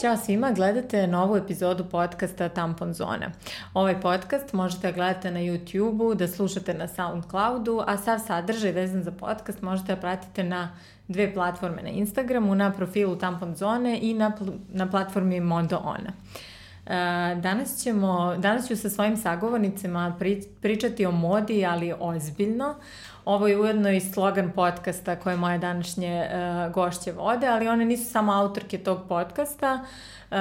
Ćao svima, gledate novu epizodu podcasta Tampon Zona. Ovaj podcast možete da gledate na YouTube-u, da slušate na Soundcloudu, a sav sadržaj vezan za podcast možete da pratite na dve platforme na Instagramu, na profilu Tampon Zone i na, pl na platformi Mondo Ona. Uh, danas, ćemo, danas ću sa svojim sagovornicima pri, pričati o modi, ali ozbiljno. Ovo je ujedno i slogan podcasta koje moje današnje uh, gošće vode, ali one nisu samo autorke tog podcasta. Uh,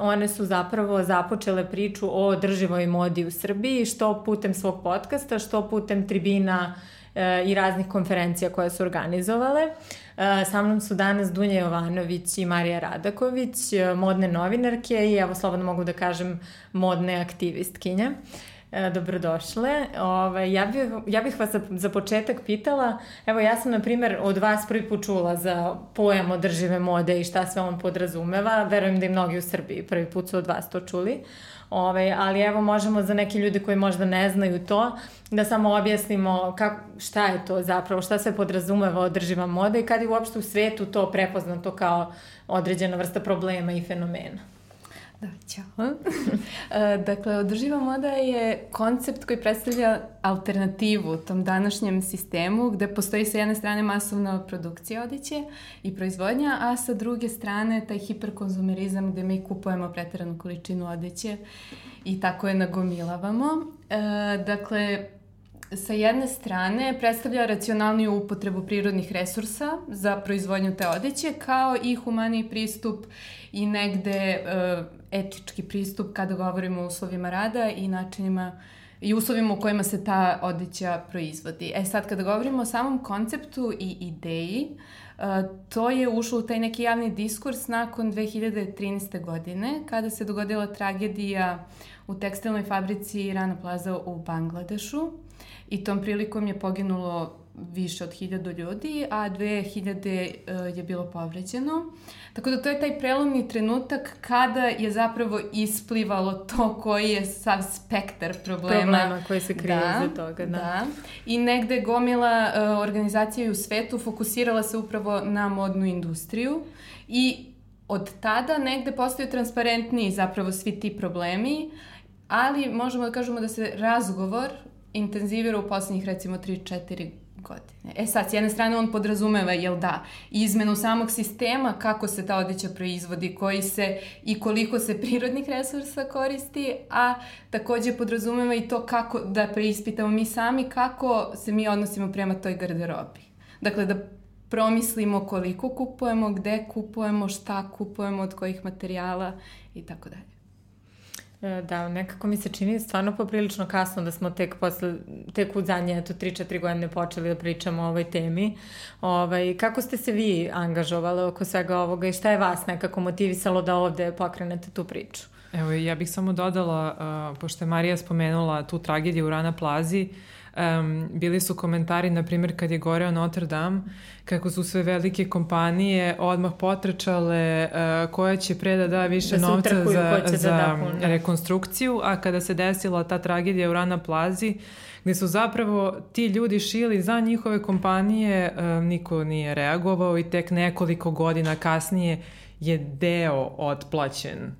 one su zapravo započele priču o drživoj modi u Srbiji, što putem svog podcasta, što putem tribina uh, i raznih konferencija koje su organizovale. Uh, sa mnom su danas Dunja Jovanović i Marija Radaković, modne novinarke i evo slobodno mogu da kažem modne aktivistkinje. Uh, dobrodošle. Ove, ja, bih, ja bih vas za, za početak pitala, evo ja sam na primjer od vas prvi put čula za pojam održive mode i šta sve on podrazumeva, verujem da i mnogi u Srbiji prvi put su od vas to čuli. Ove, ali evo možemo za neke ljude koji možda ne znaju to, da samo objasnimo kak, šta je to zapravo, šta se podrazumeva održiva moda i kad je uopšte u svetu to prepoznato kao određena vrsta problema i fenomena. Da, ćao. E, dakle, održiva moda je koncept koji predstavlja alternativu tom današnjem sistemu gde postoji sa jedne strane masovna produkcija odeće i proizvodnja, a sa druge strane taj hiperkonzumerizam gde mi kupujemo preteranu količinu odeće i tako je nagomilavamo. E, dakle, sa jedne strane predstavlja racionalniju upotrebu prirodnih resursa za proizvodnju te odeće, kao i humaniji pristup i negde uh, etički pristup kada govorimo o uslovima rada i načinima i uslovima u kojima se ta odeća proizvodi. E sad, kada govorimo o samom konceptu i ideji, uh, to je ušlo u taj neki javni diskurs nakon 2013. godine, kada se dogodila tragedija u tekstilnoj fabrici Rana Plaza u Bangladešu i tom prilikom je poginulo više od hiljadu ljudi, a 2000 uh, je bilo povređeno. Tako da to je taj prelomni trenutak kada je zapravo isplivalo to koji je sav spektar problema. Problema koji se krije da, iza toga, da. da. I negde gomila uh, organizacija u svetu fokusirala se upravo na modnu industriju i od tada negde postaju transparentniji zapravo svi ti problemi, ali možemo da kažemo da se razgovor intenzivira u poslednjih recimo 3-4 godine. E sad, s jedne strane on podrazumeva, jel da, izmenu samog sistema, kako se ta odeća proizvodi, koji se i koliko se prirodnih resursa koristi, a takođe podrazumeva i to kako da preispitamo mi sami kako se mi odnosimo prema toj garderobi. Dakle, da promislimo koliko kupujemo, gde kupujemo, šta kupujemo, od kojih materijala i tako dalje. E, da, nekako mi se čini stvarno poprilično kasno da smo tek posle, tek u zadnje, eto, 3-4 godine počeli da pričamo o ovoj temi. Ovaj, kako ste se vi angažovali oko svega ovoga i šta je vas nekako motivisalo da ovde pokrenete tu priču? Evo, ja bih samo dodala, uh, pošto je Marija spomenula tu tragediju u Rana Plazi, uh, Um, bili su komentari, na primjer, kad je goreo Notre Dame, kako su sve velike kompanije odmah potrečale uh, koja će pre da da više da novca utrkuju, za, da za da da rekonstrukciju, a kada se desila ta tragedija u Rana Plazi, gde su zapravo ti ljudi šili za njihove kompanije, um, niko nije reagovao i tek nekoliko godina kasnije je deo otplaćen.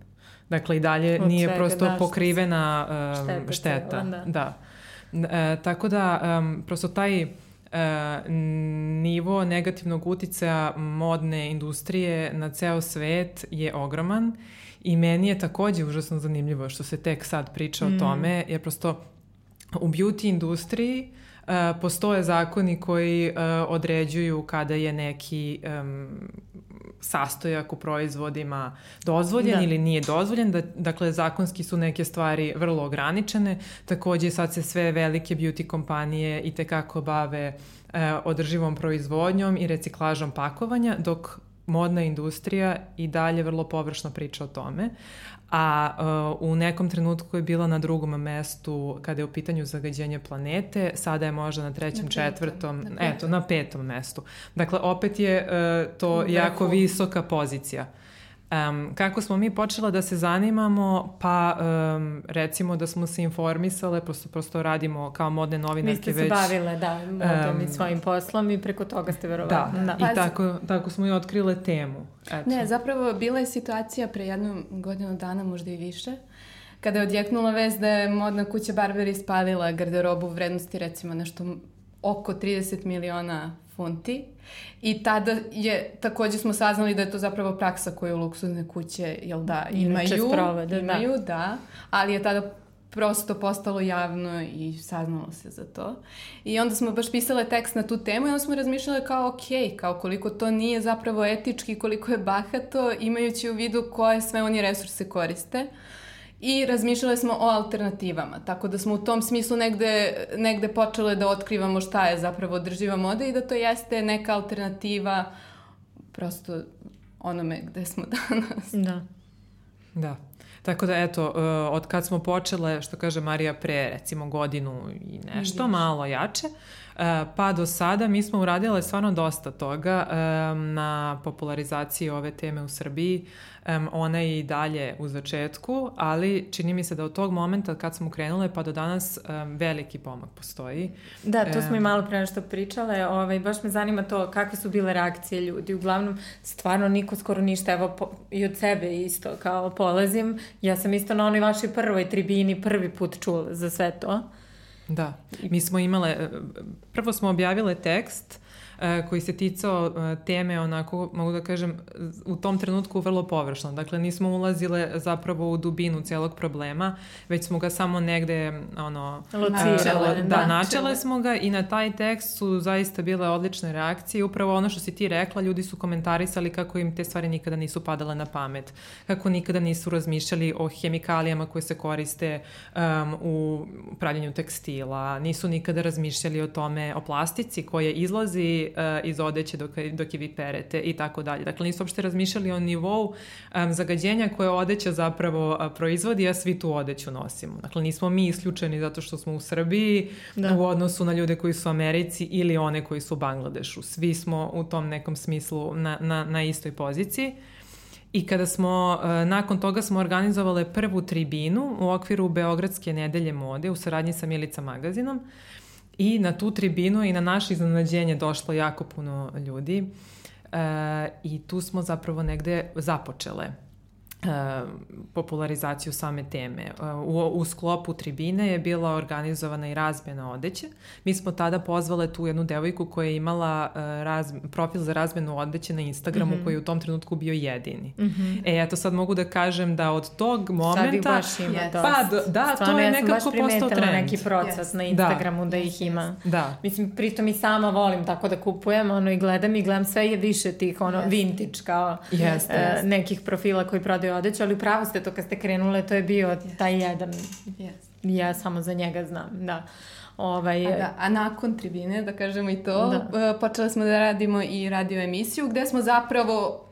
Dakle, i dalje Od nije svega, prosto da, pokrivena um, šteta. šteta. Da. da. E, tako da, um, prosto taj e, nivo negativnog uticaja modne industrije na ceo svet je ogroman i meni je takođe užasno zanimljivo što se tek sad priča mm. o tome, jer prosto u beauty industriji uh, postoje zakoni koji uh, određuju kada je neki um, sastojak u proizvodima dozvoljen da. ili nije dozvoljen. Da, dakle, zakonski su neke stvari vrlo ograničene. Takođe, sad se sve velike beauty kompanije i tekako bave e, održivom proizvodnjom i reciklažom pakovanja, dok modna industrija i dalje vrlo površno priča o tome a uh, u nekom trenutku je bila na drugom mestu kada je u pitanju zagađenje planete, sada je možda na trećem, na četvrtom, na petom. eto, na petom mestu. Dakle, opet je uh, to Vrhu. jako visoka pozicija. Um, kako smo mi počela da se zanimamo, pa um, recimo da smo se informisale, prosto, prosto radimo kao modne novinarke već. Vi ste se bavile, da, modom um, i svojim poslom i preko toga ste verovatno. Da, da. i pa, tako, tako smo i otkrile temu. Eto. Ne, zapravo bila je situacija pre jednu godinu dana, možda i više, kada je odjeknula vez da je modna kuća Barberi spalila garderobu u vrednosti recimo nešto oko 30 miliona funti i tada je, takođe smo saznali da je to zapravo praksa koju luksuzne kuće, jel da, imaju, sprovede, da. imaju, da. da, ali je tada prosto postalo javno i saznalo se za to. I onda smo baš pisale tekst na tu temu i onda smo razmišljale kao ok, kao koliko to nije zapravo etički, koliko je bahato, imajući u vidu koje sve oni resurse koriste. Uh, i razmišljale smo o alternativama, tako da smo u tom smislu negde, negde počele da otkrivamo šta je zapravo održiva moda i da to jeste neka alternativa prosto onome gde smo danas. Da. Da. Tako da, eto, uh, od kad smo počele, što kaže Marija, pre recimo godinu i nešto, malo jače, uh, pa do sada mi smo uradile stvarno dosta toga um, na popularizaciji ove teme u Srbiji. Um, ona je i dalje u začetku, ali čini mi se da od tog momenta kad smo krenule pa do danas veliki pomak postoji. Da, to smo i malo pre nešto pričale. Ovaj, baš me zanima to kakve su bile reakcije ljudi. Uglavnom, stvarno niko skoro ništa, evo po, i od sebe isto, kao polazim. Ja sam isto na onoj vašoj prvoj tribini prvi put čula za sve to. Da, mi smo imale, prvo smo objavile tekst E, koji se ticao e, teme onako, mogu da kažem, u tom trenutku vrlo površno. Dakle, nismo ulazile zapravo u dubinu celog problema, već smo ga samo negde ono, Locirale, da, da, načele smo ga i na taj tekst su zaista bile odlične reakcije. Upravo ono što si ti rekla, ljudi su komentarisali kako im te stvari nikada nisu padale na pamet, kako nikada nisu razmišljali o hemikalijama koje se koriste um, u pravljenju tekstila, nisu nikada razmišljali o tome, o plastici koja izlazi uh, iz odeće dok, dok je vi perete i tako dalje. Dakle, nisu uopšte razmišljali o nivou um, zagađenja koje odeća zapravo uh, proizvodi, a svi tu odeću nosimo. Dakle, nismo mi isključeni zato što smo u Srbiji da. u odnosu na ljude koji su u Americi ili one koji su u Bangladešu. Svi smo u tom nekom smislu na, na, na istoj poziciji. I kada smo, nakon toga smo organizovale prvu tribinu u okviru Beogradske nedelje mode u saradnji sa Milica magazinom, I na tu tribinu i na naše iznenađenje došlo jako puno ljudi. E, I tu smo zapravo negde započele popularizaciju same teme. E, u, u sklopu tribine je bila organizovana i razmjena odeće. Mi smo tada pozvale tu jednu devojku koja je imala uh, raz, profil za razmenu odeće na Instagramu mm -hmm. koji je u tom trenutku bio jedini. Mm -hmm. E, eto sad mogu da kažem da od tog momenta... Sad ih baš ima yes. Pa, da, Stvarno, to je ja nekako postao trend. neki proces yes. na Instagramu da, da ih ima. Da. Mislim, pritom i sama volim tako da kupujem, ono, i gledam i gledam sve je više tih, ono, yes. vintage kao yes, uh, yes. nekih profila koji prodaju svoju odeću, ali upravo ste to kad ste krenule, to je bio yes. taj jedan. Yes. Ja samo za njega znam, da. Ovaj, a, da, a nakon tribine, da kažemo i to, da. E, počeli smo da radimo i radio emisiju gde smo zapravo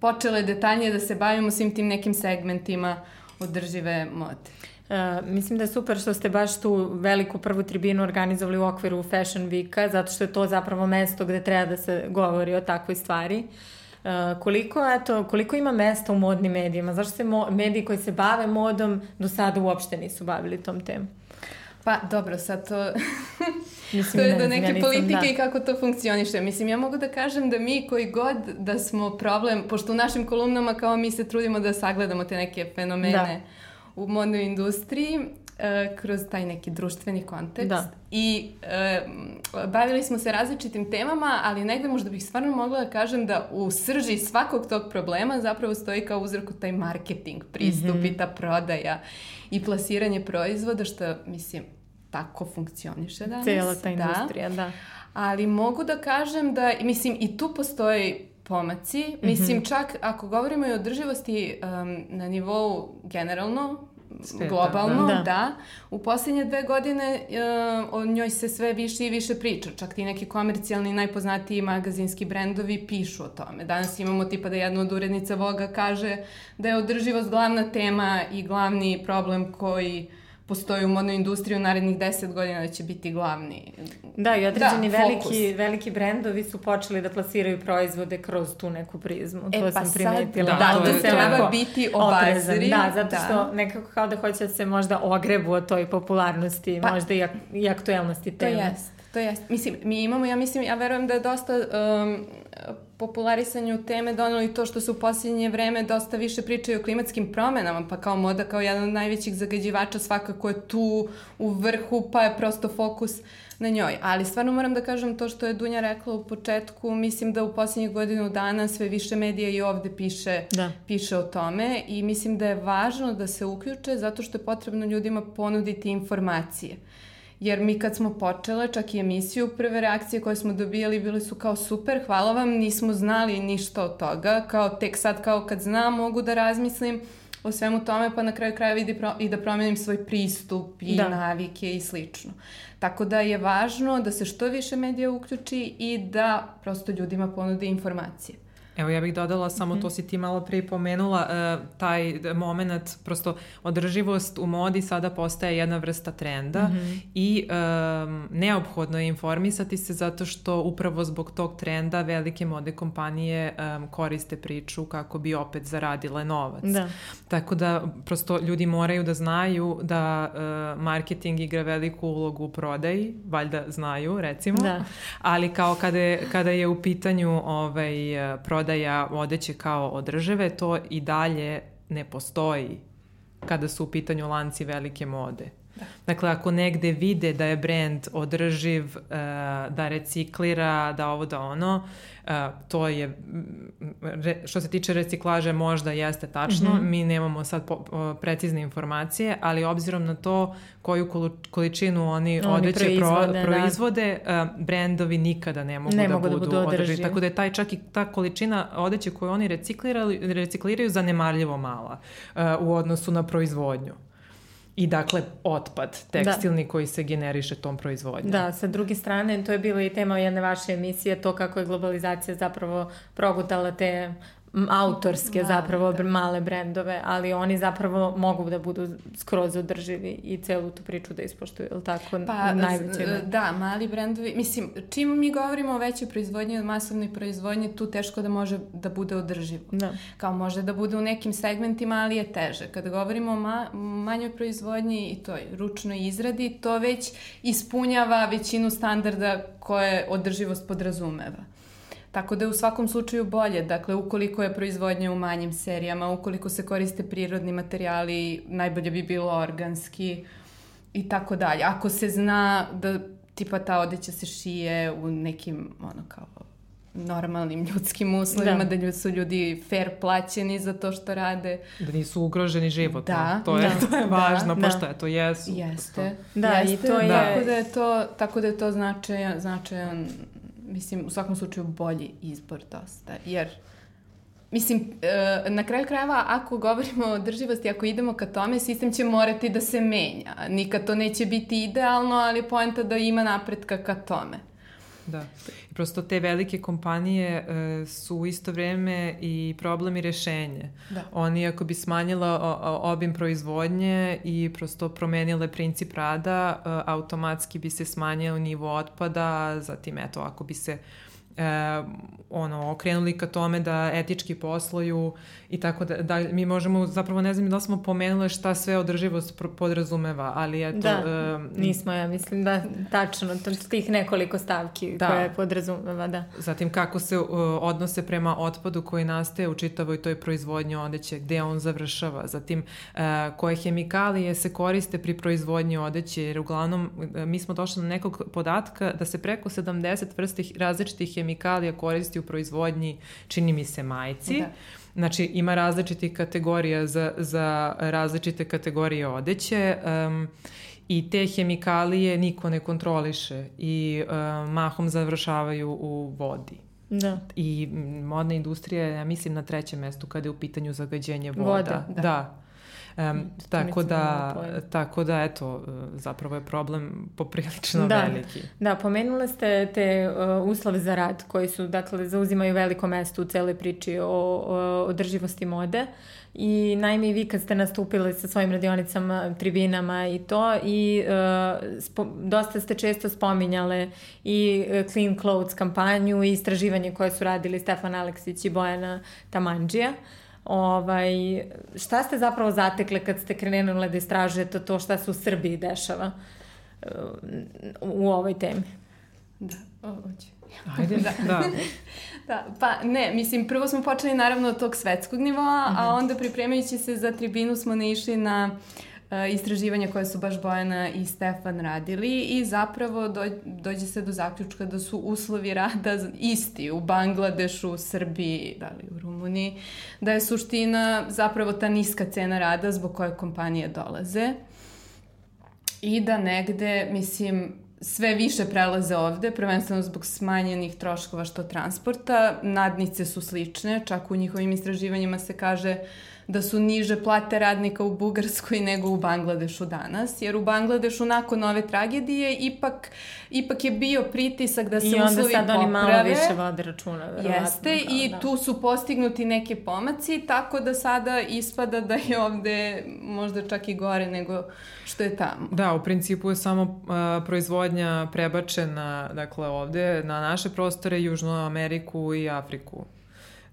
počele detaljnije da se bavimo svim tim nekim segmentima održive mode. Uh, mislim da je super što ste baš tu veliku prvu tribinu organizovali u okviru Fashion Weeka, zato što je to zapravo mesto gde treba da se govori o takvoj stvari. Uh, koliko, eto, koliko ima mesta u modnim medijima? Zašto se mo mediji koji se bave modom do sada uopšte nisu bavili tom temu? Pa dobro, sad to, Mislim, to je do neke ja politike da. i kako to funkcioniše. Mislim, ja mogu da kažem da mi koji god da smo problem, pošto u našim kolumnama kao mi se trudimo da sagledamo te neke fenomene da. u modnoj industriji, uh, kroz taj neki društveni kontekst. Da. I uh, bavili smo se različitim temama, ali negde možda bih stvarno mogla da kažem da u srži svakog tog problema zapravo stoji kao uzroku taj marketing, pristup mm -hmm. i ta prodaja i plasiranje proizvoda, što, mislim, tako funkcioniše danas. Cijela ta da. industrija, da. da. Ali mogu da kažem da, mislim, i tu postoji pomaci. Mm -hmm. Mislim, čak ako govorimo i o održivosti um, na nivou generalno, Sveta, globalno, da. da. U poslednje dve godine uh, o njoj se sve više i više priča. Čak ti neki komercijalni najpoznatiji magazinski brendovi pišu o tome. Danas imamo tipa da jedna od urednica Voga kaže da je održivost glavna tema i glavni problem koji postoji u modnoj industriji u narednih 10 godina da će biti glavni. Da, i određeni da, veliki, veliki brendovi su počeli da plasiraju proizvode kroz tu neku prizmu. E, to pa sam primetila. Sad, da, da, da se treba biti obaziri. Da, zato da. što nekako kao da hoće da se možda ogrebu o toj popularnosti, pa, možda i, ak i aktuelnosti teme. To jest. To jest. Mislim, mi imamo, ja mislim, ja verujem da je dosta um, popularisanju teme donelo i to što se u posljednje vreme dosta više pričaju o klimatskim promenama, pa kao moda kao jedan od najvećih zagađivača svakako je tu u vrhu, pa je prosto fokus na njoj. Ali stvarno moram da kažem to što je Dunja rekla u početku, mislim da u posljednjih godinu dana sve više medija i ovde piše, da. piše o tome i mislim da je važno da se uključe zato što je potrebno ljudima ponuditi informacije. Jer mi kad smo počele, čak i emisiju, prve reakcije koje smo dobijali bile su kao super, hvala vam, nismo znali ništa od toga, kao tek sad kao kad znam mogu da razmislim o svemu tome, pa na kraju kraja vidi pro, i da promenim svoj pristup i da. navike i slično. Tako da je važno da se što više medija uključi i da prosto ljudima ponudi informacije. Evo ja bih dodala samo mm -hmm. to si ti malo prije pomenula, uh, taj moment, prosto održivost u modi sada postaje jedna vrsta trenda mm -hmm. i um, neophodno je informisati se zato što upravo zbog tog trenda velike mode kompanije um, koriste priču kako bi opet zaradile novac. Da. Tako da prosto ljudi moraju da znaju da uh, marketing igra veliku ulogu u prodaji, valjda znaju recimo, da. ali kao kada je, kada je u pitanju ovaj, prodaja prodaja odeće kao održive, to i dalje ne postoji kada su u pitanju lanci velike mode. Da. Dakle, ako negde vide da je brand održiv, uh, da reciklira, da ovo da ono, uh, to je, što se tiče reciklaže, možda jeste tačno. Mm -hmm. Mi nemamo sad po, precizne informacije, ali obzirom na to koju količinu oni, oni odeće proizvode, pro, proizvode da. uh, brendovi nikada ne mogu, ne da, mogu da budu, da budu održivi. Tako da je taj čak i ta količina odeće koju oni recikliraju, zanemarljivo mala u odnosu na proizvodnju i dakle otpad tekstilni da. koji se generiše tom proizvodnjom. Da, sa druge strane to je bila i tema jedne vaše emisije, to kako je globalizacija zapravo progutala te autorske da, zapravo da. male brendove, ali oni zapravo mogu da budu skroz održivi i celu tu priču da ispoštuju, ili tako? Pa, najveće. Da, mali brendovi, mislim, čim mi govorimo o većoj proizvodnji od masovne proizvodnje, tu teško da može da bude održivo. Da. Kao može da bude u nekim segmentima, ali je teže. Kada govorimo o ma manjoj proizvodnji i toj ručnoj izradi, to već ispunjava većinu standarda koje održivost podrazumeva. Tako da je u svakom slučaju bolje, dakle ukoliko je proizvodnja u manjim serijama, ukoliko se koriste prirodni materijali, najbolje bi bilo organski i tako dalje. Ako se zna da tipa ta odeća se šije u nekim ono kao normalnim ljudskim uslovima, da, da su ljudi fair plaćeni za to što rade. Da nisu ugroženi život. Da, to je, da, to je važno, da, pošto da. to jesu. Jeste. Da, Jeste, i to je... Tako da je to, tako da je to značajan, značajan mislim, u svakom slučaju bolji izbor dosta, jer Mislim, e, na kraju krajeva, ako govorimo o održivosti, ako idemo ka tome, sistem će morati da se menja. Nikad to neće biti idealno, ali poenta da ima napretka ka tome. Da. I prosto te velike kompanije e, su u isto vreme i problem i rešenje. Da. Oni ako bi smanjila o, o, obim proizvodnje i prosto promenile princip rada, e, automatski bi se smanjio nivo otpada, zatim eto ako bi se e, ono, okrenuli ka tome da etički posluju i tako da, da mi možemo, zapravo ne znam da smo pomenule šta sve održivost podrazumeva, ali eto... Da, uh, nismo, ja mislim da tačno, tih nekoliko stavki da. koje podrazumeva, da. Zatim kako se uh, odnose prema otpadu koji nastaje u čitavoj toj proizvodnji odeće, gde on završava, zatim uh, koje hemikalije se koriste pri proizvodnji odeće, jer uglavnom uh, mi smo došli na nekog podatka da se preko 70 vrsti različitih hemikalija koristi u proizvodnji, čini mi se, majci. Da Znači, ima različitih kategorija za, za različite kategorije odeće um, i te hemikalije niko ne kontroliše i um, mahom završavaju u vodi. Da. I modna industrija je, ja mislim, na trećem mestu kada je u pitanju zagađenje voda. Vode, da. da. Um, tako, da, tako da, eto, zapravo je problem poprilično da, veliki. Da, pomenule ste te uh, uslove za rad koji su, dakle, zauzimaju veliko mesto u celoj priči o, o održivosti mode. I naime i vi kad ste nastupili sa svojim radionicama, tribinama i to i uh, spo, dosta ste često spominjale i uh, Clean Clothes kampanju i istraživanje koje su radili Stefan Aleksić i Bojana Tamanđija. Ovaj, šta ste zapravo zatekle kad ste krenuli da istražujete to šta se u Srbiji dešava uh, u ovoj temi? Da, hoću. Ajde, da. da. da, pa ne, mislim, prvo smo počeli naravno od tog svetskog nivoa, uh -huh. a mhm. onda pripremajući se za tribinu smo ne išli na uh, istraživanja koje su baš Bojana i Stefan radili i zapravo do, dođe se do zaključka da su uslovi rada isti u Bangladešu, u Srbiji, da li u Rumuniji, da je suština zapravo ta niska cena rada zbog koje kompanije dolaze i da negde, mislim, sve više prelaze ovde, prvenstveno zbog smanjenih troškova što transporta. Nadnice su slične, čak u njihovim istraživanjima se kaže da su niže plate radnika u Bugarskoj nego u Bangladešu danas, jer u Bangladešu nakon ove tragedije ipak, ipak je bio pritisak da se uslovi poprave. I onda sad oni malo više vode računa, verovatno. Jeste, da, i da. tu su postignuti neke pomaci, tako da sada ispada da je ovde možda čak i gore nego što je tamo. Da, u principu je samo uh, proizvodnja prebačena, dakle, ovde na naše prostore, Južnu Ameriku i Afriku.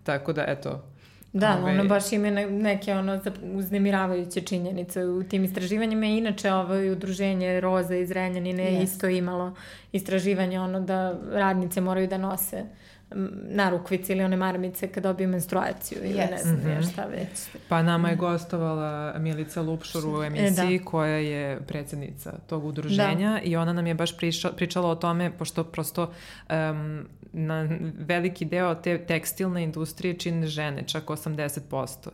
Tako da, eto, Da, ove... ono baš ima neke ono uznemiravajuće činjenice u tim istraživanjima. Inače, ovo udruženje Roza iz Renjanine yes. isto imalo istraživanje ono da radnice moraju da nose narukvice ili one maramice kad dobiju menstruaciju ili yes. ne znam mm -hmm. šta već. Pa nama je gostovala Milica Lupšur u emisiji e, da. koja je predsednica tog udruženja da. i ona nam je baš priča, pričala o tome pošto prosto um, na veliki deo te tekstilne industrije čine žene, čak 80%.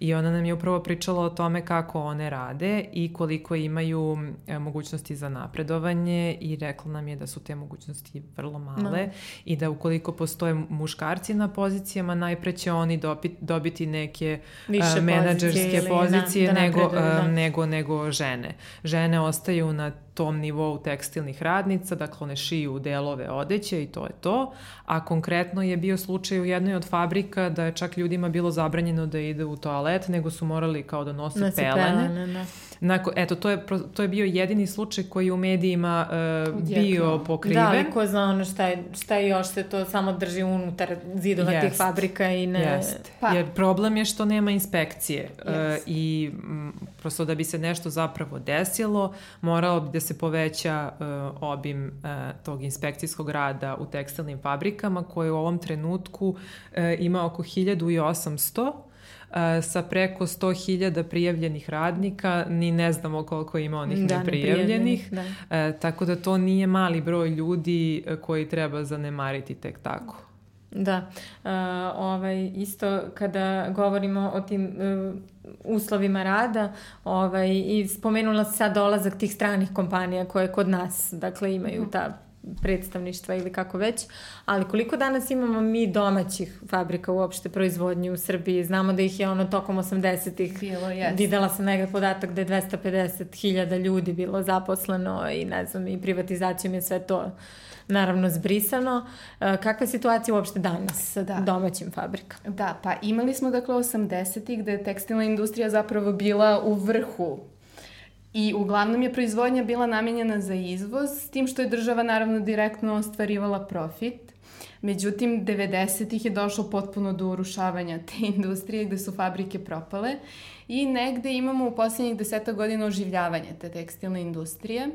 I ona nam je upravo pričala o tome kako one rade i koliko imaju e, mogućnosti za napredovanje i rekla nam je da su te mogućnosti vrlo male no. i da ukoliko postoje muškarci na pozicijama, najpre će oni dobiti, dobiti neke Više uh, menadžerske pozicije, pozicije da, da nego, da. nego, nego žene. Žene ostaju na tom nivou tekstilnih radnica, dakle one šiju delove odeće i to je to, a konkretno je bio slučaj u jednoj od fabrika da je čak ljudima bilo zabranjeno da ide u toalet, nego su morali kao da nose Nosi pelene. pelene da. Nako, eto, to je, to je bio jedini slučaj koji u medijima uh, bio pokriven. Da, ali ko zna ono šta je, šta je još se to samo drži unutar zidova yes. tih fabrika i ne... Yes. Pa. Jer problem je što nema inspekcije yes. uh, i m, prosto da bi se nešto zapravo desilo, moralo bi da se poveća uh, obim uh, tog inspekcijskog rada u tekstilnim fabrikama koje u ovom trenutku uh, ima oko 1800 sa preko 100.000 prijavljenih radnika, ni ne znamo koliko ima onih da, neprijavljenih, da. E, tako da to nije mali broj ljudi koji treba zanemariti tek tako. Da, uh, ovaj, isto kada govorimo o tim uh, uslovima rada ovaj, i spomenula se sad dolazak tih stranih kompanija koje kod nas dakle imaju mhm. ta predstavništva ili kako već, ali koliko danas imamo mi domaćih fabrika uopšte proizvodnje u Srbiji, znamo da ih je ono tokom 80-ih, videla sam nekaj podatak da je 250.000 ljudi bilo zaposleno i ne znam, i privatizacijom je sve to naravno zbrisano. E, kakva je situacija uopšte danas sa da. domaćim fabrikama? Da, pa imali smo dakle 80-ih gde je tekstilna industrija zapravo bila u vrhu I uglavnom je proizvodnja bila namenjena za izvoz, s tim što je država naravno direktno ostvarivala profit. Međutim, 90-ih je došlo potpuno do urušavanja te industrije gde su fabrike propale i negde imamo u poslednjih deseta godina oživljavanje te tekstilne industrije.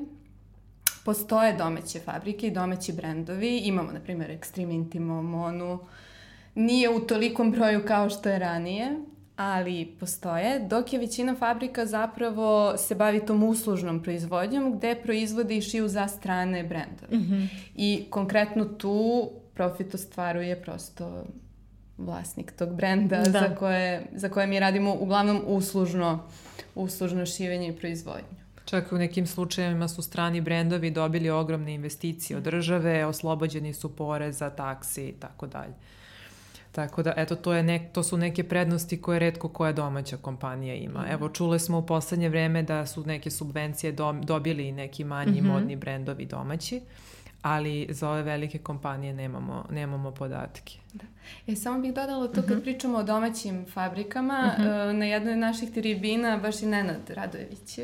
Postoje domaće fabrike i domaći brendovi. Imamo, na primjer, Extreme Intimo, Monu. Nije u tolikom broju kao što je ranije, ali postoje, dok je većina fabrika zapravo se bavi tom uslužnom proizvodnjom gde proizvode i šiju za strane brendove. Mm -hmm. I konkretno tu profit ostvaruje prosto vlasnik tog brenda da. za, koje, za koje mi radimo uglavnom uslužno, uslužno šivenje i proizvodnju. Čak u nekim slučajevima su strani brendovi dobili ogromne investicije od države, oslobođeni su poreza, taksi i tako dalje. Tako da, eto, to, je nek, to su neke prednosti koje redko koja domaća kompanija ima. Mm. Evo, čule smo u poslednje vreme da su neke subvencije do, dobili neki manji mm -hmm. modni brendovi domaći, ali za ove velike kompanije nemamo, nemamo podatke. Da. E, samo bih dodala to kad mm -hmm. pričamo o domaćim fabrikama, mm -hmm. na jednoj od naših tribina baš i Nenad Radojević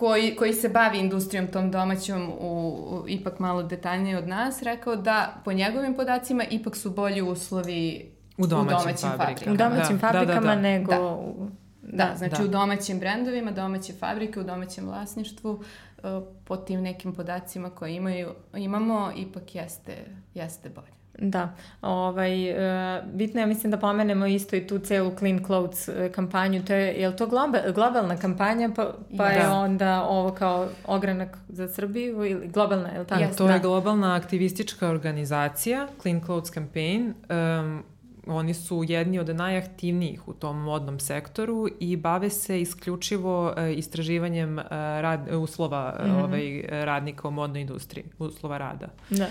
koji, koji se bavi industrijom tom domaćom u, u, ipak malo detaljnije od nas, rekao da po njegovim podacima ipak su bolji uslovi u domaćim, u domaćim fabrikama. fabrikama. U domaćim da, fabrikama da, da, da. nego... Da. Da, znači da. u domaćim brendovima, domaće fabrike, u domaćem vlasništvu, uh, po tim nekim podacima koje imaju, imamo, ipak jeste, jeste bolje. Da, ovaj, uh, bitno je mislim da pomenemo isto i tu celu Clean Clothes uh, kampanju, to je, je li to global, globalna kampanja pa, pa da. je onda ovo kao ogranak za Srbiju ili globalna, je li tako? Ja, to da. je globalna aktivistička organizacija Clean Clothes Campaign um, Oni su jedni od najaktivnijih u tom modnom sektoru i bave se isključivo e, istraživanjem e, rad, uslova mm -hmm. ovaj, radnika u modnoj industriji, uslova rada. Da.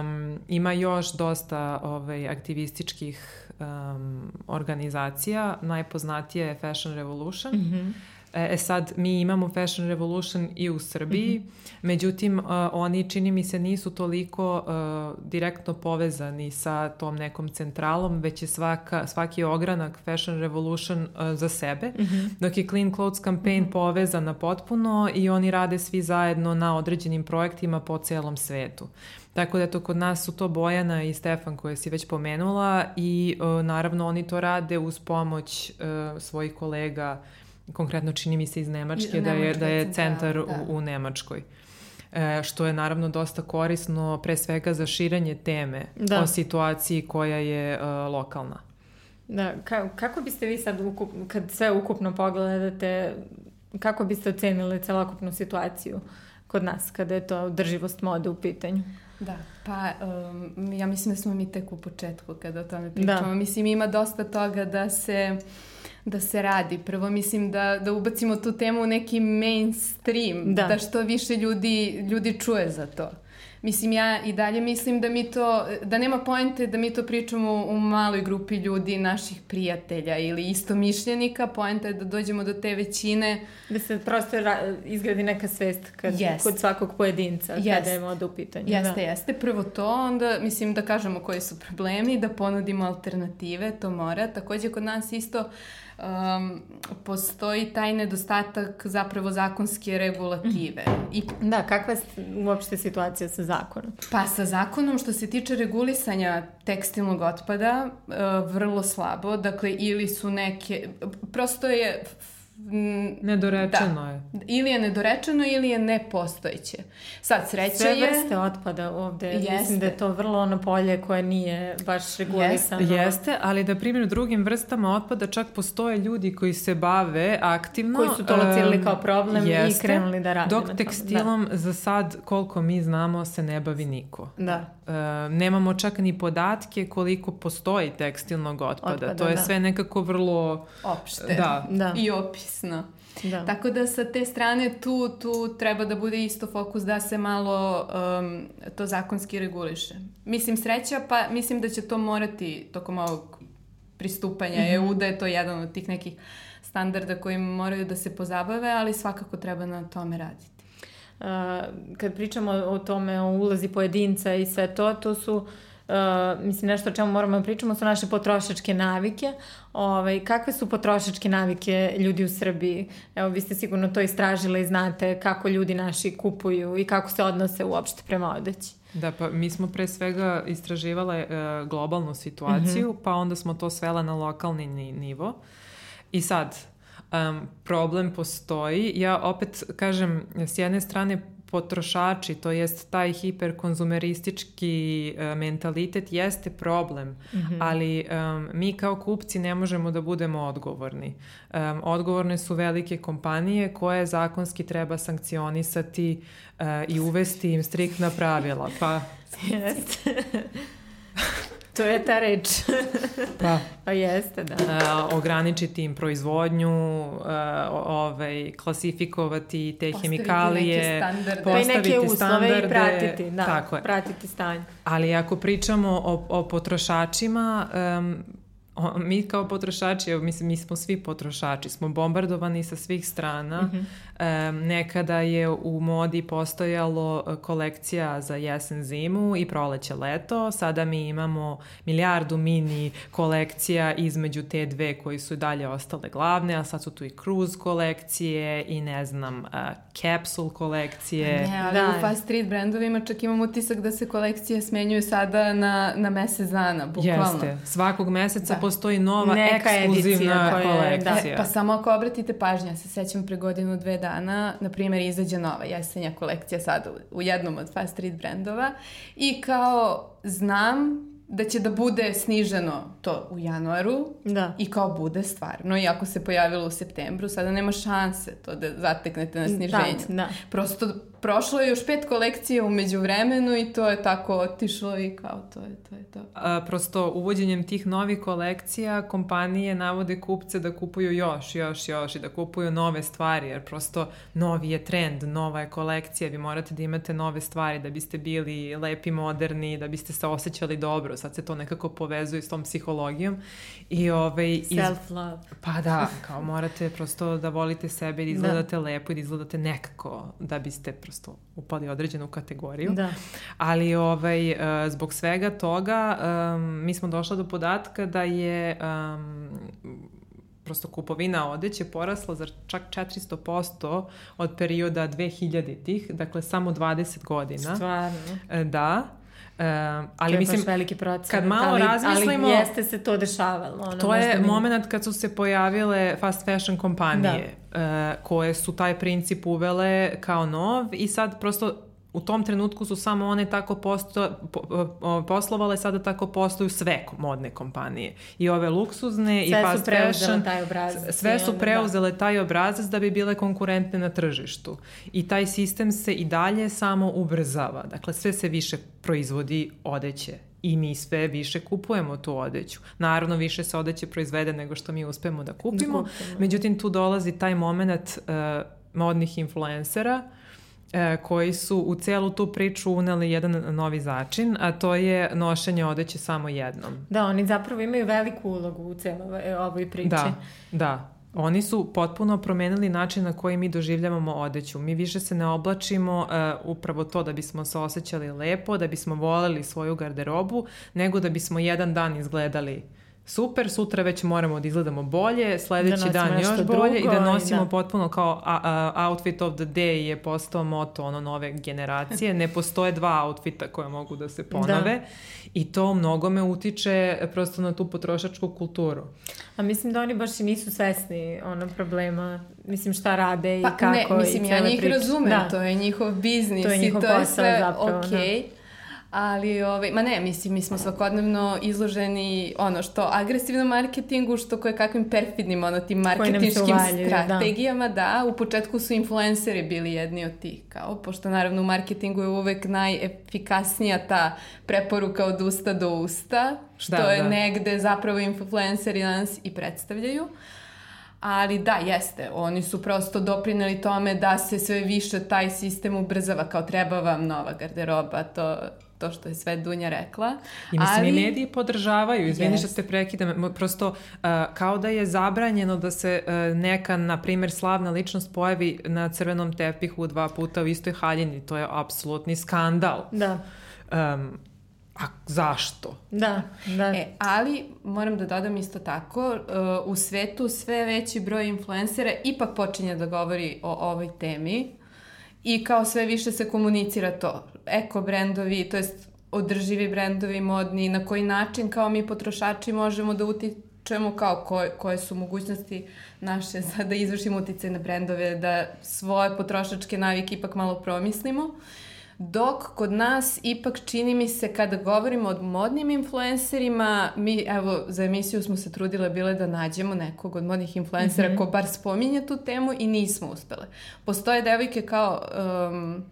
Um, ima još dosta ovaj, aktivističkih um, organizacija, najpoznatija je Fashion Revolution, mm -hmm E, e sad, mi imamo Fashion Revolution i u Srbiji, mm -hmm. međutim, uh, oni čini mi se nisu toliko uh, direktno povezani sa tom nekom centralom, već je svaka, svaki ogranak Fashion Revolution uh, za sebe, mm -hmm. dok je Clean Clothes Campaign mm -hmm. povezana potpuno i oni rade svi zajedno na određenim projektima po celom svetu. Tako da eto, kod nas su to Bojana i Stefan koje si već pomenula i uh, naravno oni to rade uz pomoć uh, svojih kolega konkretno čini mi se iz Nemačke, da je, da je centar da. u, u Nemačkoj. E, što je naravno dosta korisno pre svega za širenje teme da. o situaciji koja je uh, lokalna. Da, ka, kako biste vi sad, ukup, kad sve ukupno pogledate, kako biste ocenili celokupnu situaciju kod nas, kada je to drživost mode u pitanju? Da, pa um, ja mislim da smo mi tek u početku kada o tome pričamo. Da. Mislim, ima dosta toga da se... Uh, da se radi. Prvo mislim da, da ubacimo tu temu u neki mainstream, da. da što više ljudi, ljudi čuje za to. Mislim, ja i dalje mislim da mi to, da nema poente da mi to pričamo u maloj grupi ljudi, naših prijatelja ili isto mišljenika. Poenta je da dođemo do te većine. Da se prosto izgradi neka svest kad, jest. kod svakog pojedinca jest. kada je moda u pitanju. Jeste, da. jeste. Prvo to, onda mislim da kažemo koji su problemi, da ponudimo alternative, to mora. Takođe kod nas isto uh, um, postoji taj nedostatak zapravo zakonske regulative. I, da, kakva je uopšte situacija sa zakonom? Pa sa zakonom što se tiče regulisanja tekstilnog otpada uh, vrlo slabo, dakle ili su neke, prosto je Nedorečeno da. je. Ili je nedorečeno ili je nepostojiće. Sad, sreća Sve je... Sve vrste otpada ovde. Jeste. Mislim da je to vrlo ono polje koje nije baš regulisano. Jeste, Jeste ali da primjer drugim vrstama otpada čak postoje ljudi koji se bave aktivno. Koji su to locirali kao problem jeste, i krenuli da rade Dok tekstilom da. za sad, koliko mi znamo, se ne bavi niko. Da. Uh, nemamo čak ni podatke koliko postoji tekstilnog otpada. otpada to je da. sve nekako vrlo... Opšte. Da. da. I opisno. Da. Tako da sa te strane tu, tu treba da bude isto fokus da se malo um, to zakonski reguliše. Mislim sreća, pa mislim da će to morati tokom ovog pristupanja mm -hmm. EU, da je to jedan od tih nekih standarda kojim moraju da se pozabave, ali svakako treba na tome raditi kad pričamo o tome, o ulazi pojedinca i sve to, to su Uh, mislim, nešto o čemu moramo da pričamo su naše potrošačke navike. Ovaj, kakve su potrošačke navike ljudi u Srbiji? Evo, vi ste sigurno to istražili i znate kako ljudi naši kupuju i kako se odnose uopšte prema odeći. Da, pa mi smo pre svega istraživale uh, globalnu situaciju, mm -hmm. pa onda smo to svela na lokalni nivo. I sad, um, problem postoji. Ja opet kažem, s jedne strane potrošači, to jest taj hiperkonzumeristički uh, mentalitet jeste problem, mm -hmm. ali um, mi kao kupci ne možemo da budemo odgovorni. Um, odgovorne su velike kompanije koje zakonski treba sankcionisati uh, i uvesti im striktna pravila. Pa... Jeste. To je ta reč. Pa. pa jeste, da. Uh, ograničiti im proizvodnju, uh, ovaj, klasifikovati te Postaviti hemikalije, neke standarde. Pa postaviti neke uslove standarde. i pratiti, da, Tako je. pratiti stanje. Ali ako pričamo o, o potrošačima, um, mi kao potrošači, evo, mislim, mi smo svi potrošači, smo bombardovani sa svih strana. Mm -hmm. um, nekada je u modi postojalo e, kolekcija za jesen zimu i proleće leto, sada mi imamo milijardu mini kolekcija između te dve koji su dalje ostale glavne, a sad su tu i cruise kolekcije i ne znam, uh, capsule kolekcije. Ne, ali Da. u fast street brendovima čak imam utisak da se kolekcije smenjuju sada na, na mesec dana, bukvalno. Jeste. Svakog meseca Da. Postoji nova Neka ekskluzivna koja je- da. kolekcija. Pa samo ako obratite pažnju, ja se sećam pre godinu, dve dana, na primjer, izađe nova jesenja kolekcija sada u- u jednom od fast street brendova i kao znam da će da bude sniženo to u januaru Da. i kao bude stvarno, iako se pojavilo u septembru, sada nema šanse to da zateknete na sniženju. Da, da. Prosto prošlo je još pet kolekcija umeđu vremenu i to je tako otišlo i kao to je to. Je to. A, prosto uvođenjem tih novih kolekcija kompanije navode kupce da kupuju još, još, još i da kupuju nove stvari jer prosto novi je trend, nova je kolekcija, vi morate da imate nove stvari da biste bili lepi, moderni, da biste se osjećali dobro, sad se to nekako povezuje s tom psihologijom i ovaj, iz, Self-love. Pa da, kao morate prosto da volite sebe i da izgledate lepo i da izgledate nekako da biste prosto upali određenu kategoriju. Da. Ali ovaj, e, zbog svega toga um, mi smo došli do podatka da je um, prosto kupovina odeće porasla za čak 400% od perioda 2000-ih, dakle samo 20 godina. Stvarno. Da. Um, ali to mislim, veliki procenat. kad malo ali, razmislimo- Ali jeste se to dešavalo. Ono, To je mi- moment kad su se pojavile fast fashion kompanije e, koje su taj princip uvele kao nov i sad prosto u tom trenutku su samo one tako posto, po, o, poslovale, sada tako postoju sve modne kompanije. I ove luksuzne i Sve su fast preuzele fashion. taj obrazac Sve i su onda, preuzele taj obrazac da bi bile konkurentne na tržištu. I taj sistem se i dalje samo ubrzava. Dakle, sve se više proizvodi odeće i mi sve više kupujemo tu odeću. Naravno, više se odeće proizvede nego što mi uspemo da kupimo. Da kupimo. Međutim, tu dolazi taj moment uh, modnih influencera e, koji su u celu tu priču uneli jedan novi začin, a to je nošenje odeće samo jednom. Da, oni zapravo imaju veliku ulogu u celoj ovoj priči. Da, da. Oni su potpuno promenili način na koji mi doživljavamo odeću. Mi više se ne oblačimo uh, upravo to da bismo se osjećali lepo, da bismo voleli svoju garderobu, nego da bismo jedan dan izgledali super, sutra već moramo da izgledamo bolje, sledeći nosimo dan još bolje i drugo da i nosimo da. potpuno kao a, a, outfit of the day je postao moto ono nove generacije. Ne postoje dva outfita koja mogu da se ponove i to mnogome utiče prosto na tu potrošačku kulturu. A mislim da oni baš i nisu svesni ono problema, mislim šta rade i Pa kako ne, mislim, i ja cele njih priče. razumem, Da. to je njihov biznis To je njihov i to je sve zapravo, da. Ali, ovaj, ma ne, mislim, mi smo svakodnevno izloženi ono što agresivnom marketingu, što koje kakvim perfidnim ono tim marketinškim da. strategijama, da. U početku su influenceri bili jedni od tih, kao, pošto naravno u marketingu je uvek najefikasnija ta preporuka od usta do usta, što Da, je da. negde zapravo influenceri nas i predstavljaju. Ali da, jeste, oni su prosto doprineli tome da se sve više taj sistem ubrzava, kao treba vam nova garderoba, to, to što je sve Dunja rekla. I mislim, Ali- i mediji podržavaju, izvini što Jest. te prekidam, prosto uh, kao da je zabranjeno da se uh, neka, na primjer, slavna ličnost pojavi na crvenom tepihu dva puta u istoj haljini, to je apsolutni skandal. Da, Um, a zašto? da, da. E, ali moram da dodam isto tako, uh, u svetu sve veći broj influencera ipak počinje da govori o ovoj temi i kao sve više se komunicira to. Eko brendovi, to jest održivi brendovi modni, na koji način kao mi potrošači možemo da utičemo kao koje, koje su mogućnosti naše za da izvršimo uticaj na brendove, da svoje potrošačke navike ipak malo promislimo. Dok kod nas ipak čini mi se kada govorimo o modnim influencerima, mi evo za emisiju smo se trudile bile da nađemo nekog od modnih influencera mm -hmm. ko bar spominje tu temu i nismo uspele. Postoje devojke kao um,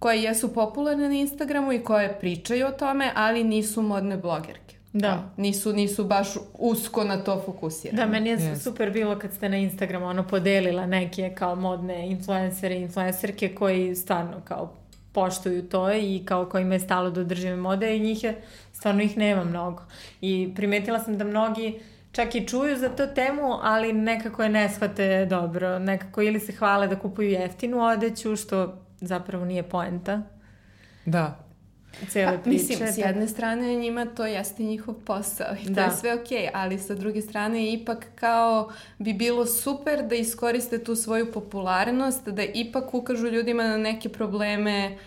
koje jesu popularne na Instagramu i koje pričaju o tome, ali nisu modne blogerke. Da. Nisu, nisu baš usko na to fokusirane. Da, meni je yes. super bilo kad ste na Instagramu ono podelila neke kao modne influencere i influencerke koji stvarno kao poštuju to i kao kojima je stalo do održive mode i njih je, stvarno ih nema mnogo. I primetila sam da mnogi čak i čuju za tu temu, ali nekako je ne shvate dobro. Nekako ili se hvale da kupuju jeftinu odeću, što zapravo nije poenta. Da, cele pa, priče. Mislim, s jedne strane njima to jeste njihov posao i to Da. je sve okej, ali sa druge strane ipak kao bi bilo super da iskoriste tu svoju popularnost, da ipak ukažu ljudima na neke probleme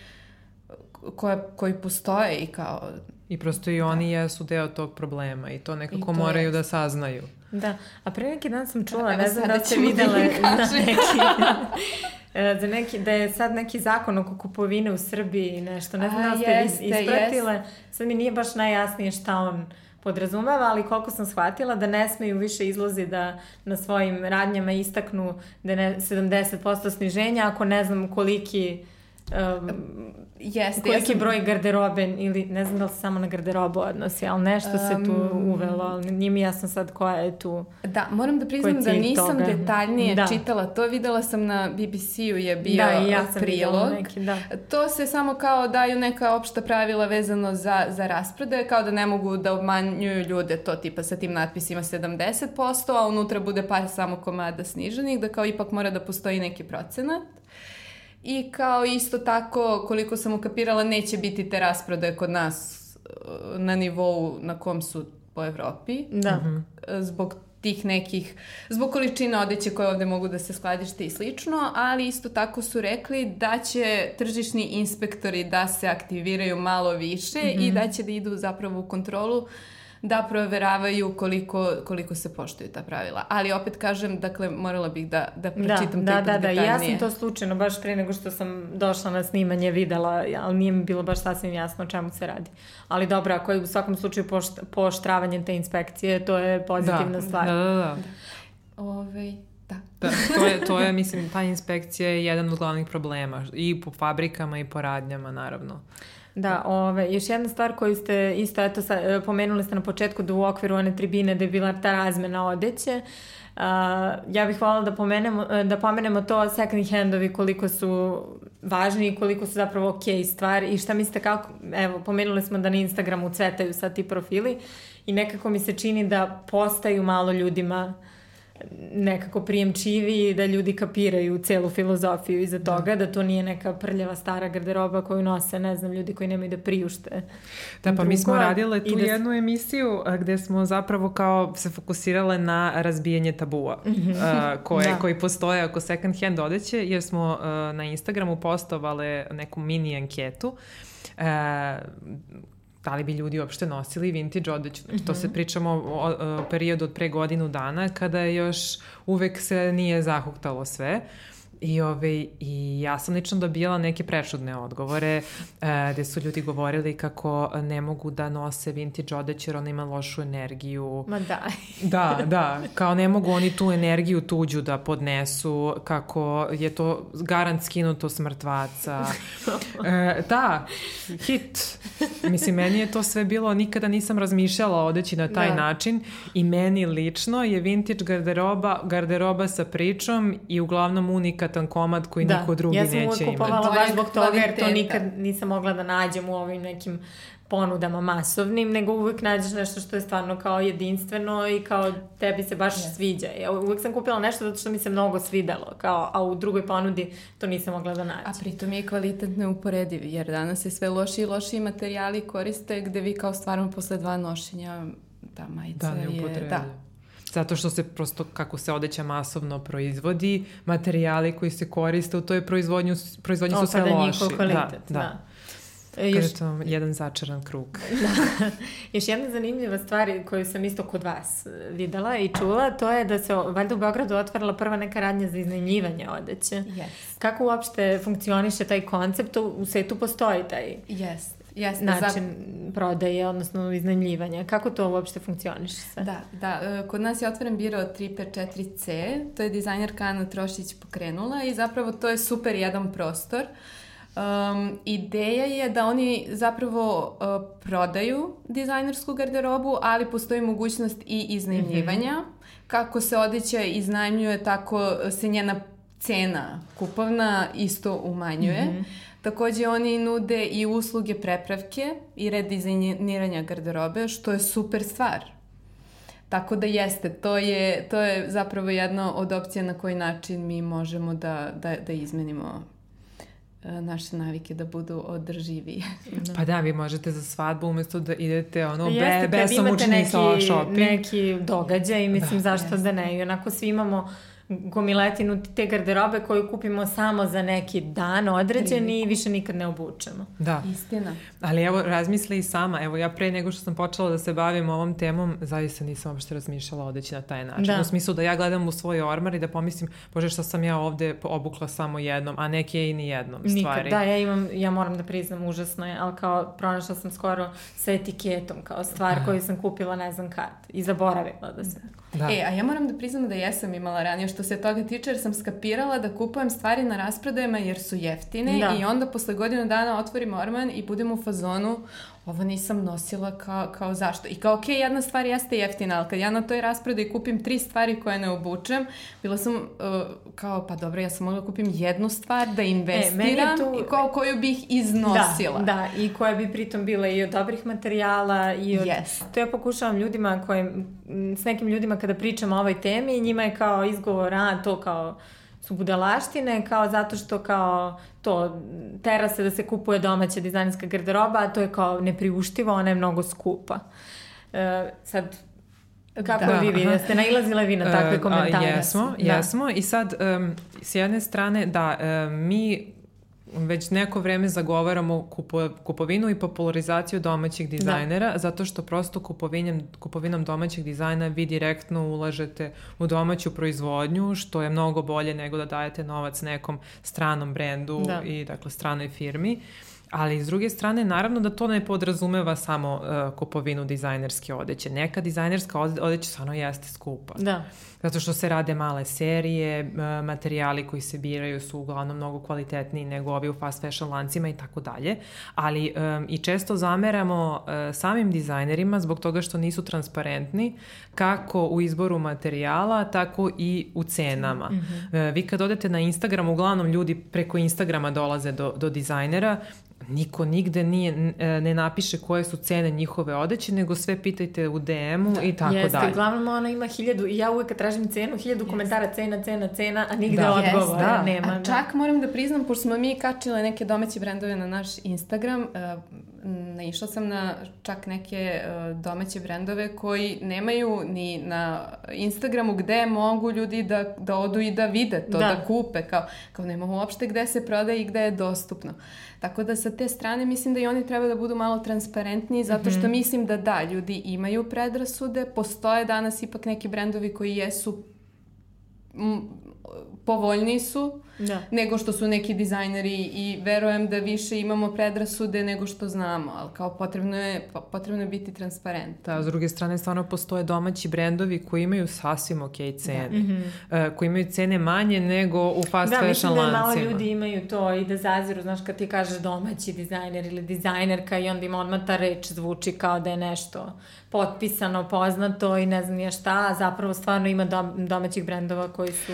koje, koji postoje i kao I prosto i oni jesu deo tog problema i to nekako I to moraju jest. da saznaju. Da, a pre neki dan sam čula, Evo ne znam da ste da za kažem. neki, za neki, da je sad neki zakon oko kupovine u Srbiji i nešto, ne znam da ste jeste, jeste, ispratile, sad mi nije baš najjasnije šta on podrazumeva, ali koliko sam shvatila da ne smeju više izlozi da na svojim radnjama istaknu da ne, 70% sniženja ako ne znam koliki um, jeste. koliki sam- broj garderobe ili ne znam da li se samo na garderobu odnosi, ali nešto se tu Um, uvelo, ali nije mi jasno sad koja je tu Da, moram da priznam da nisam toga? detaljnije Da. čitala to. Videla sam na BBC-u je bio da, ja sam prilog. neki, da. To se samo kao daju neka opšta pravila vezano za, za rasprodaje, kao da ne mogu da obmanjuju ljude to tipa sa tim natpisima 70%, a unutra bude par samo komada sniženih, da kao ipak mora da postoji neki procenat. I kao isto tako, koliko sam ukapirala, neće biti te rasprodaje kod nas e, na nivou na kom su po Evropi. Da. zbog tih nekih, zbog količine odeće koje ovde mogu da se skladište i slično, ali isto tako su rekli da će tržišni inspektori da se aktiviraju malo više i da će da idu zapravo u kontrolu da proveravaju koliko, koliko se poštuju ta pravila. Ali opet kažem, dakle, morala bih da, da Da, pročitam da, ipak da, da, i ja sam to slučajno baš pre nego što sam došla na snimanje videla, ali nije mi bilo baš sasvim jasno o čemu se radi. Ali dobro, ako je u svakom slučaju pošt, poštravanje te inspekcije, to je pozitivna da, stvar. Da, da, da. Ovej, da. Da, to je, to je, mislim, ta inspekcija je jedan od glavnih problema. I po fabrikama i po radnjama, naravno. Da, ove, još jedna stvar koju ste isto, eto, sa, e, pomenuli ste na početku da u okviru one tribine da je bila ta razmena odeće. Uh, ja bih voljela da pomenemo, e, da pomenemo to second handovi koliko su važni i koliko su zapravo ok stvar i šta mislite kako, evo, pomenuli smo da na Instagramu cvetaju sad ti profili i nekako mi se čini da postaju malo ljudima nekako prijemčivi i da ljudi kapiraju celu filozofiju iza toga, da to nije neka prljava stara garderoba koju nose, ne znam, ljudi koji nemaju da priušte. Da, pa mi smo drugo, radile tu da jednu emisiju gde smo zapravo kao se fokusirale na razbijanje tabua a, koje, Da. koji postoje oko second hand odeće, jer smo a, na Instagramu postovale neku mini anketu e, da li bi ljudi uopšte nosili vintage odeću. Znači, to se pričamo o, o, o periodu od pre godinu dana, kada još uvek se nije zahuktalo sve. I, ove, I ja sam lično dobijala neke prečudne odgovore e, gde su ljudi govorili kako ne mogu da nose vintage odeće jer ona ima lošu energiju. Ma da. Da, da, kao ne mogu oni tu energiju tuđu da podnesu, kako je to garant skinuto s mrtvaca. E, da, hit. Mislim, meni je to sve bilo, nikada nisam razmišljala o odeći na taj Da. način i meni lično je vintage garderoba, garderoba sa pričom i uglavnom unikatan komad koji niko drugi ja sam neće uvek imati. kupovala je baš zbog toga jer to nikad nisam mogla da nađem u ovim nekim ponudama masovnim, nego uvek nađeš nešto što je stvarno kao jedinstveno i kao tebi se baš Yes. sviđa. Ja uvek sam kupila nešto zato što mi se mnogo svidelo, kao, a u drugoj ponudi to nisam mogla da nađem. A pritom je kvalitet neuporediv, jer danas se sve loši i loši materijali koriste gde vi kao stvarno posle dva nošenja ta majica Da, je... Da, Zato što se prosto, kako se odeća masovno proizvodi, materijali koji se koriste u toj proizvodnju, proizvodnji su sve Opada loši. njihov kvalitet, da. da. E, Još... To jedan začaran krug. još jedna zanimljiva stvar koju sam isto kod vas e, videla i čula, to je da se valjda u Beogradu otvarala prva neka radnja za iznajmljivanje odeće. yes. Kako uopšte funkcioniše taj koncept? U svetu postoji taj Yes. Yes. način prodaje, odnosno iznajmljivanja. Kako to uopšte funkcioniše sve? Da, da. e, Kod nas je otvoren biro 354C, to je dizajnerka Ana Trošić pokrenula i zapravo to je super jedan prostor Um, ideja je da oni zapravo uh, prodaju dizajnersku garderobu, ali postoji mogućnost i iznajmljivanja. Mm -hmm. Kako se odeća iznajmljuje, tako se njena cena kupovna isto umanjuje. Mm -hmm. Takođe oni nude i usluge prepravke i redizajniranja garderobe, što je super stvar. Tako da jeste, to je, to je zapravo jedna od opcija na koji način mi možemo da, da, da izmenimo e, naše navike da budu održiviji. Pa da, vi možete za svadbu umesto da idete ono be, besomučni sa shopping. neki događaj, mislim da, zašto jeste. da ne. I onako svi imamo gomiletinu te garderobe koju kupimo samo za neki dan određeni i više nikad ne obučemo. Da. Istina. Ali evo, razmisli i sama. Evo, ja pre nego što sam počela da se bavim ovom temom, zaista nisam uopšte razmišljala odeći na taj način. Da. U smislu da ja gledam u svoj ormar i da pomislim, bože šta sam ja ovde obukla samo jednom, a neke i ni jednom stvari. Nikad, da, ja imam, ja moram da priznam, užasno je, ali kao pronašla sam skoro sa etiketom, kao stvar da. koju sam kupila ne znam kad i zaboravila da se... Da. E, a ja moram da priznam da jesam imala ranije što se toga tiče jer sam skapirala da kupujem stvari na rasprodajama jer su jeftine da. i onda posle godinu dana otvorim orman i budem u fazonu ovo nisam nosila kao, kao zašto. I kao, ok, jedna stvar jeste jeftina, ali kad ja na toj rasprodaji kupim tri stvari koje ne obučem, bila sam uh, kao, pa dobro, ja sam mogla da kupim jednu stvar da investiram e, tu... kao koju bih iznosila. Da, da, i koja bi pritom bila i od dobrih materijala i od... Yes. To ja pokušavam ljudima koje, s nekim ljudima kada pričam o ovoj temi, njima je kao izgovor, a to kao su budalaštine, kao zato što kao to tera se da se kupuje domaća dizajnerska garderoba, a to je kao nepriuštivo, ona je mnogo skupa. E, sad, Kako da, vi vidite? Ste nailazile vi na takve komentare? Uh, jesmo, da. jesmo. I sad, um, s jedne strane, da, um, mi već neko vreme zagovaramo kupo, kupovinu i popularizaciju domaćih da. dizajnera, da. zato što prosto kupovinom, kupovinom domaćih dizajna vi direktno ulažete u domaću proizvodnju, što je mnogo bolje nego da dajete novac nekom stranom brendu da. i dakle stranoj firmi. Ali s druge strane, naravno da to ne podrazumeva samo uh, kupovinu dizajnerske odeće. Neka dizajnerska odeća stvarno jeste skupa. Da zato što se rade male serije, materijali koji se biraju su uglavnom mnogo kvalitetniji nego ovi u fast fashion lancima i tako dalje, ali um, i često zameramo uh, samim dizajnerima zbog toga što nisu transparentni kako u izboru materijala, tako i u cenama. Mm -hmm. uh, vi kad odete na Instagram, uglavnom ljudi preko Instagrama dolaze do, do dizajnera, niko nigde nije, e, ne napiše koje su cene njihove odeće, nego sve pitajte u DM-u da, i tako jeste, dalje. Jeste, uglavnom ona ima hiljadu, i ja uvek kad tražim cenu, hiljadu komentara cena, cena, cena, a nigde da. odgovora da. nema. A da. čak moram da priznam, pošto smo mi kačile neke domaće brendove na naš Instagram, uh, naišla sam na čak neke uh, domaće brendove koji nemaju ni na Instagramu gde mogu ljudi da, da odu i da vide to, da, da kupe, kao, kao nema uopšte gde se prodaje i gde je dostupno. Tako da sa te strane mislim da i oni treba da budu malo transparentniji zato što mm -hmm. mislim da da, ljudi imaju predrasude, postoje danas ipak neki brendovi koji jesu povoljniji su da. nego što su neki dizajneri i verujem da više imamo predrasude nego što znamo, ali kao potrebno je, potrebno je biti transparent. Da, s druge strane stvarno postoje domaći brendovi koji imaju sasvim ok cene, da. mm -hmm. uh, koji imaju cene manje nego u fast da, fashion lancima. Da, mislim da malo ljudi imaju to i da zaziru, znaš, kad ti kažeš domaći dizajner ili dizajnerka i onda im odmah ta reč zvuči kao da je nešto potpisano, poznato i ne znam nije šta, a zapravo stvarno ima domaćih brendova koji su...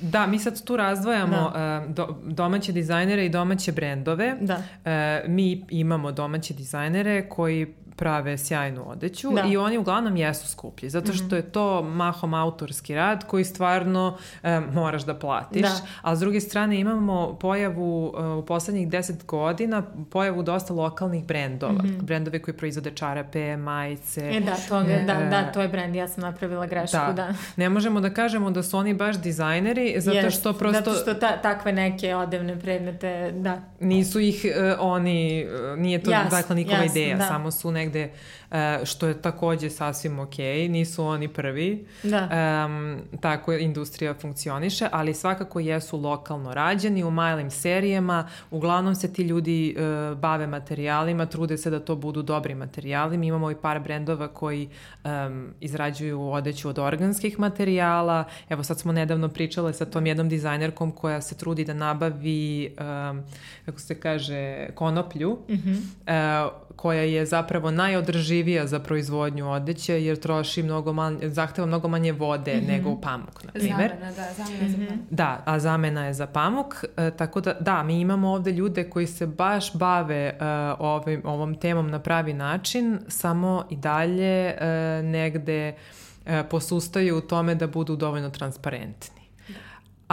Da, mi sad tu razdvajamo da. uh, do, domaće dizajnere i domaće brendove. Da. Uh, mi imamo domaće dizajnere koji prave sjajnu odeću da. i oni uglavnom jesu skuplji, zato što -hmm. je to mahom autorski rad koji stvarno e, moraš da platiš, da. a s druge strane imamo pojavu e, u poslednjih deset godina, pojavu dosta lokalnih brendova, mm -hmm. brendove koji proizvode čarape, majice. E da, toga, e, da, da, to je brend, ja sam napravila grešku, da. da. Ne možemo da kažemo da su oni baš dizajneri, zato yes, što prosto... Zato što ta, takve neke odevne predmete, da. Nisu ih uh, oni, uh, nije to yes, dakle nikova yes, ideja, da. samo su neke negde, što je takođe sasvim ok, nisu oni prvi, Da. um, tako industrija funkcioniše, ali svakako jesu lokalno rađeni u malim serijama, uglavnom se ti ljudi uh, bave materijalima, trude se da to budu dobri materijali, mi imamo i par brendova koji um, izrađuju odeću od organskih materijala, evo sad smo nedavno pričale sa tom jednom dizajnerkom koja se trudi da nabavi, um, kako se kaže, konoplju, mm -hmm. uh, koja je zapravo najodrživija za proizvodnju odeće jer troši mnogo manje, zahteva mnogo manje vode mm -hmm. nego pamuk, na primjer. Zamena, da, zamena mm -hmm. za pamuk. Da, a zamena je za pamuk, e, tako da da, mi imamo ovde ljude koji se baš bave uh, ovim, ovom temom na pravi način, samo i dalje uh, negde uh, posustaju u tome da budu dovoljno transparentni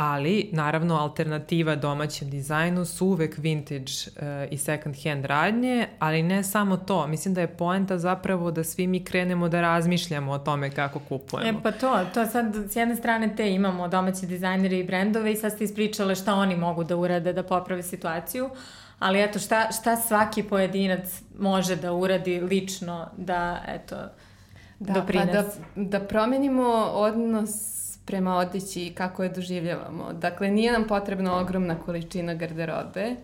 ali naravno alternativa domaćem dizajnu su uvek vintage uh, i second hand radnje, ali ne samo to. Mislim da je poenta zapravo da svi mi krenemo da razmišljamo o tome kako kupujemo. E pa to, to sad s jedne strane te imamo domaće dizajnere i brendove i sad ste ispričale šta oni mogu da urade da poprave situaciju, ali eto šta, šta svaki pojedinac može da uradi lično da eto da, doprinese. Pa da, da promenimo odnos prema odeći i kako je doživljavamo. Dakle, nije nam potrebna ogromna količina garderobe.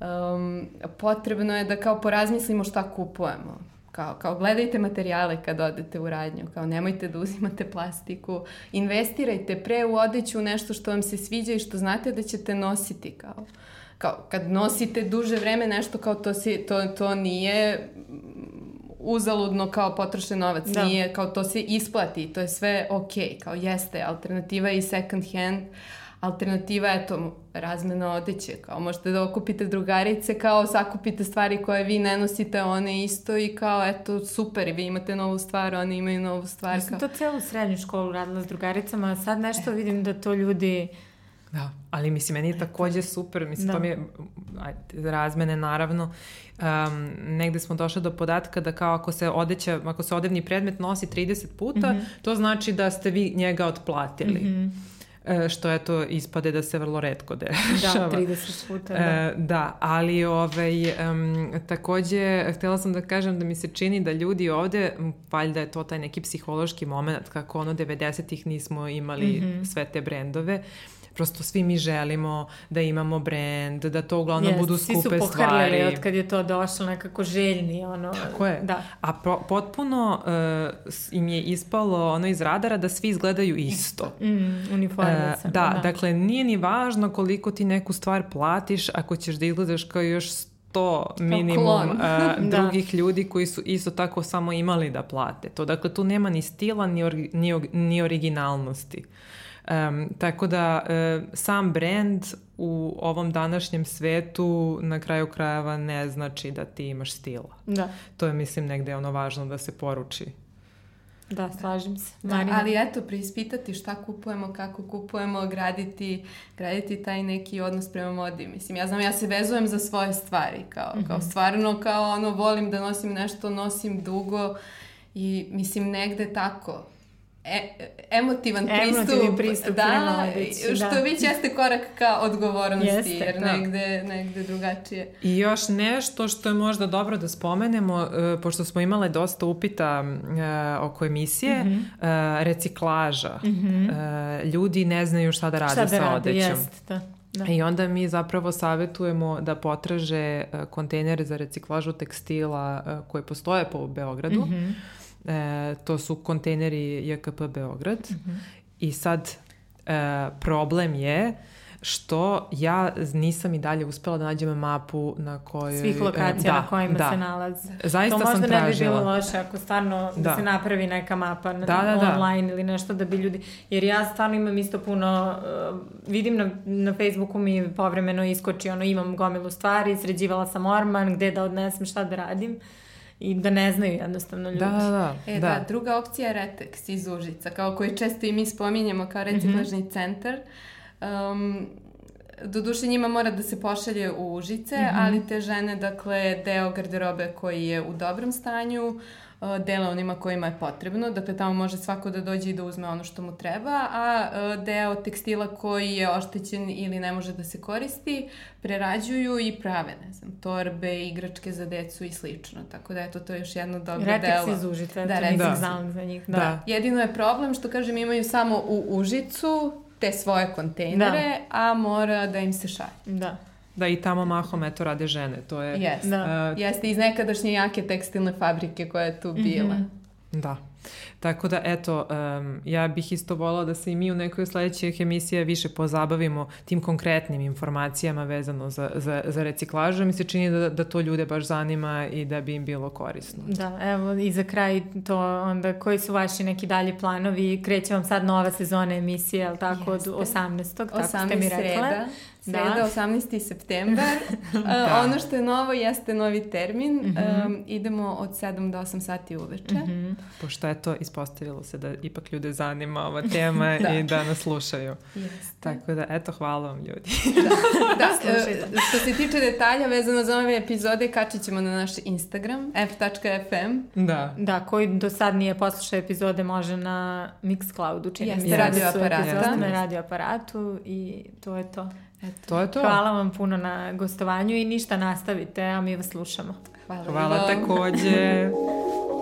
Um, potrebno je da kao porazmislimo šta kupujemo. Kao, kao gledajte materijale kad odete u radnju, kao nemojte da uzimate plastiku, investirajte pre u odeću nešto što vam se sviđa i što znate da ćete nositi kao kao kad nosite duže vreme nešto kao to, si, to, to nije uzaludno kao potrošen novac, da. nije kao to se isplati, to je sve ok, kao jeste, alternativa je i second hand, alternativa je to razmena odeće, kao možete da okupite drugarice, kao sakupite stvari koje vi ne nosite, one isto i kao eto super, vi imate novu stvar, oni imaju novu stvar. Ja sam kao... to celu srednju školu radila s drugaricama, a sad nešto vidim da to ljudi Da, ali mislim, meni je takođe super, mislim, da. to mi je, ajde, razmene naravno, um, negde smo došli do podatka da kao ako se odeća, ako se odevni predmet nosi 30 puta, mm -hmm. to znači da ste vi njega otplatili. Mm -hmm što je to ispade da se vrlo redko dešava. Da, 30 puta, da. E, da, ali ovaj, um, takođe, htela sam da kažem da mi se čini da ljudi ovde, valjda je to taj neki psihološki moment, kako ono 90-ih nismo imali mm -hmm. sve te brendove, uh, prosto svi mi želimo da imamo brand, da to uglavnom yes, budu skupe stvari. Svi su pohrljali od kad je to došlo nekako željni. Ono, Tako je. Da. A pro, potpuno uh, im je ispalo ono iz radara da svi izgledaju isto. Mm, uniformice. Uh, da, da, dakle nije ni važno koliko ti neku stvar platiš ako ćeš da izgledaš kao još to minimum uh, drugih da. ljudi koji su isto tako samo imali da plate to. Dakle, tu nema ni stila, ni, or, ni, ni originalnosti. Um, tako da uh, sam brand u ovom današnjem svetu na kraju krajeva ne znači da ti imaš stila. Da. To je mislim negde ono važno da se poruči. Da, slažem se. Da, ali eto, preispitati šta kupujemo, kako kupujemo, graditi, graditi taj neki odnos prema modi. Mislim, ja znam, ja se vezujem za svoje stvari, kao, mm -hmm. kao stvarno, kao ono, volim da nosim nešto, nosim dugo i mislim, negde tako e, emotivan pristup, pristup da, odeći, što da. već jeste korak ka odgovornosti, jeste, jer da. negde, negde drugačije. I još nešto što je možda dobro da spomenemo, uh, pošto smo imale dosta upita uh, oko emisije, mm -hmm. reciklaža. Mm -hmm. ljudi ne znaju šta da rade šta da sa rade, odećom. Jest, da. Da. I onda mi zapravo savetujemo da potraže kontejnere za reciklažu tekstila koje postoje po Beogradu. Mm -hmm E, to su kontejneri JKP Beograd. Mm -hmm. I sad e, problem je što ja nisam i dalje uspela da nađem mapu na kojoj... Svih lokacija e, da, na kojima da. se nalaze. Zaista sam tražila. To možda ne bi bilo loše ako stvarno da, da se napravi neka mapa na, da, da, da. online ili nešto da bi ljudi... Jer ja stvarno imam isto puno... Uh, vidim na, na Facebooku mi povremeno iskoči, ono, imam gomilu stvari, sređivala sam orman, gde da odnesem, šta da radim i da ne znaju jednostavno ljudi. Da, da, da. E, da. da druga opcija je Retex iz Užica, kao koji često i mi spominjemo kao reciklažni mm -hmm. centar. Um, Doduše njima mora da se pošalje u Užice, mm -hmm. ali te žene, dakle, deo garderobe koji je u dobrom stanju, uh, dele onima kojima je potrebno, dakle tamo može svako da dođe i da uzme ono što mu treba, a uh, deo tekstila koji je oštećen ili ne može da se koristi, prerađuju i prave, ne znam, torbe, igračke za decu i slično, tako da eto to je još jedno dobro Retex delo. iz Užica, Da, da, Retex. Da. znala za njih. Da. Da. Jedino je problem što, kažem, imaju samo u Užicu te svoje kontejnere, a mora da im se šalje. Da. Da, i tamo mahom eto rade žene. To je... Jeste. Da. Uh, Jeste iz nekadašnje jake tekstilne fabrike koja je tu bila. Mhm. Da. Tako da, eto, um, ja bih isto volala da se i mi u nekoj od sledećih emisija više pozabavimo tim konkretnim informacijama vezano za, za, za reciklažu. Mi se čini da, da to ljude baš zanima i da bi im bilo korisno. Da, evo i za kraj to onda koji su vaši neki dalji planovi? Kreće vam sad nova sezona emisije, je li tako, Jeste. od 18. tako ste 18 mi rekla. sreda. Sreda, Da. 18. septembar. Da. da. Ono što je novo jeste novi termin. Mhm. Um, idemo od 7 do 8 sati uveče. Mhm. Pošto eto, ispostavilo se da ipak ljude zanima ova tema Da. i da nas slušaju. Jeste. Tako da, eto, hvala vam ljudi. Da, Slušajte. e, što se tiče detalja vezano za ove epizode, kačit ćemo na naš Instagram, f.fm. Da. Da, koji do sad nije poslušao epizode može na Mixcloudu, čini Jeste, mi se. radio da aparata. epizode Na Jeste. radio aparatu i to je to. Eto. To je to. Hvala vam puno na gostovanju i ništa nastavite, a mi vas slušamo. Hvala, Hvala vam. takođe.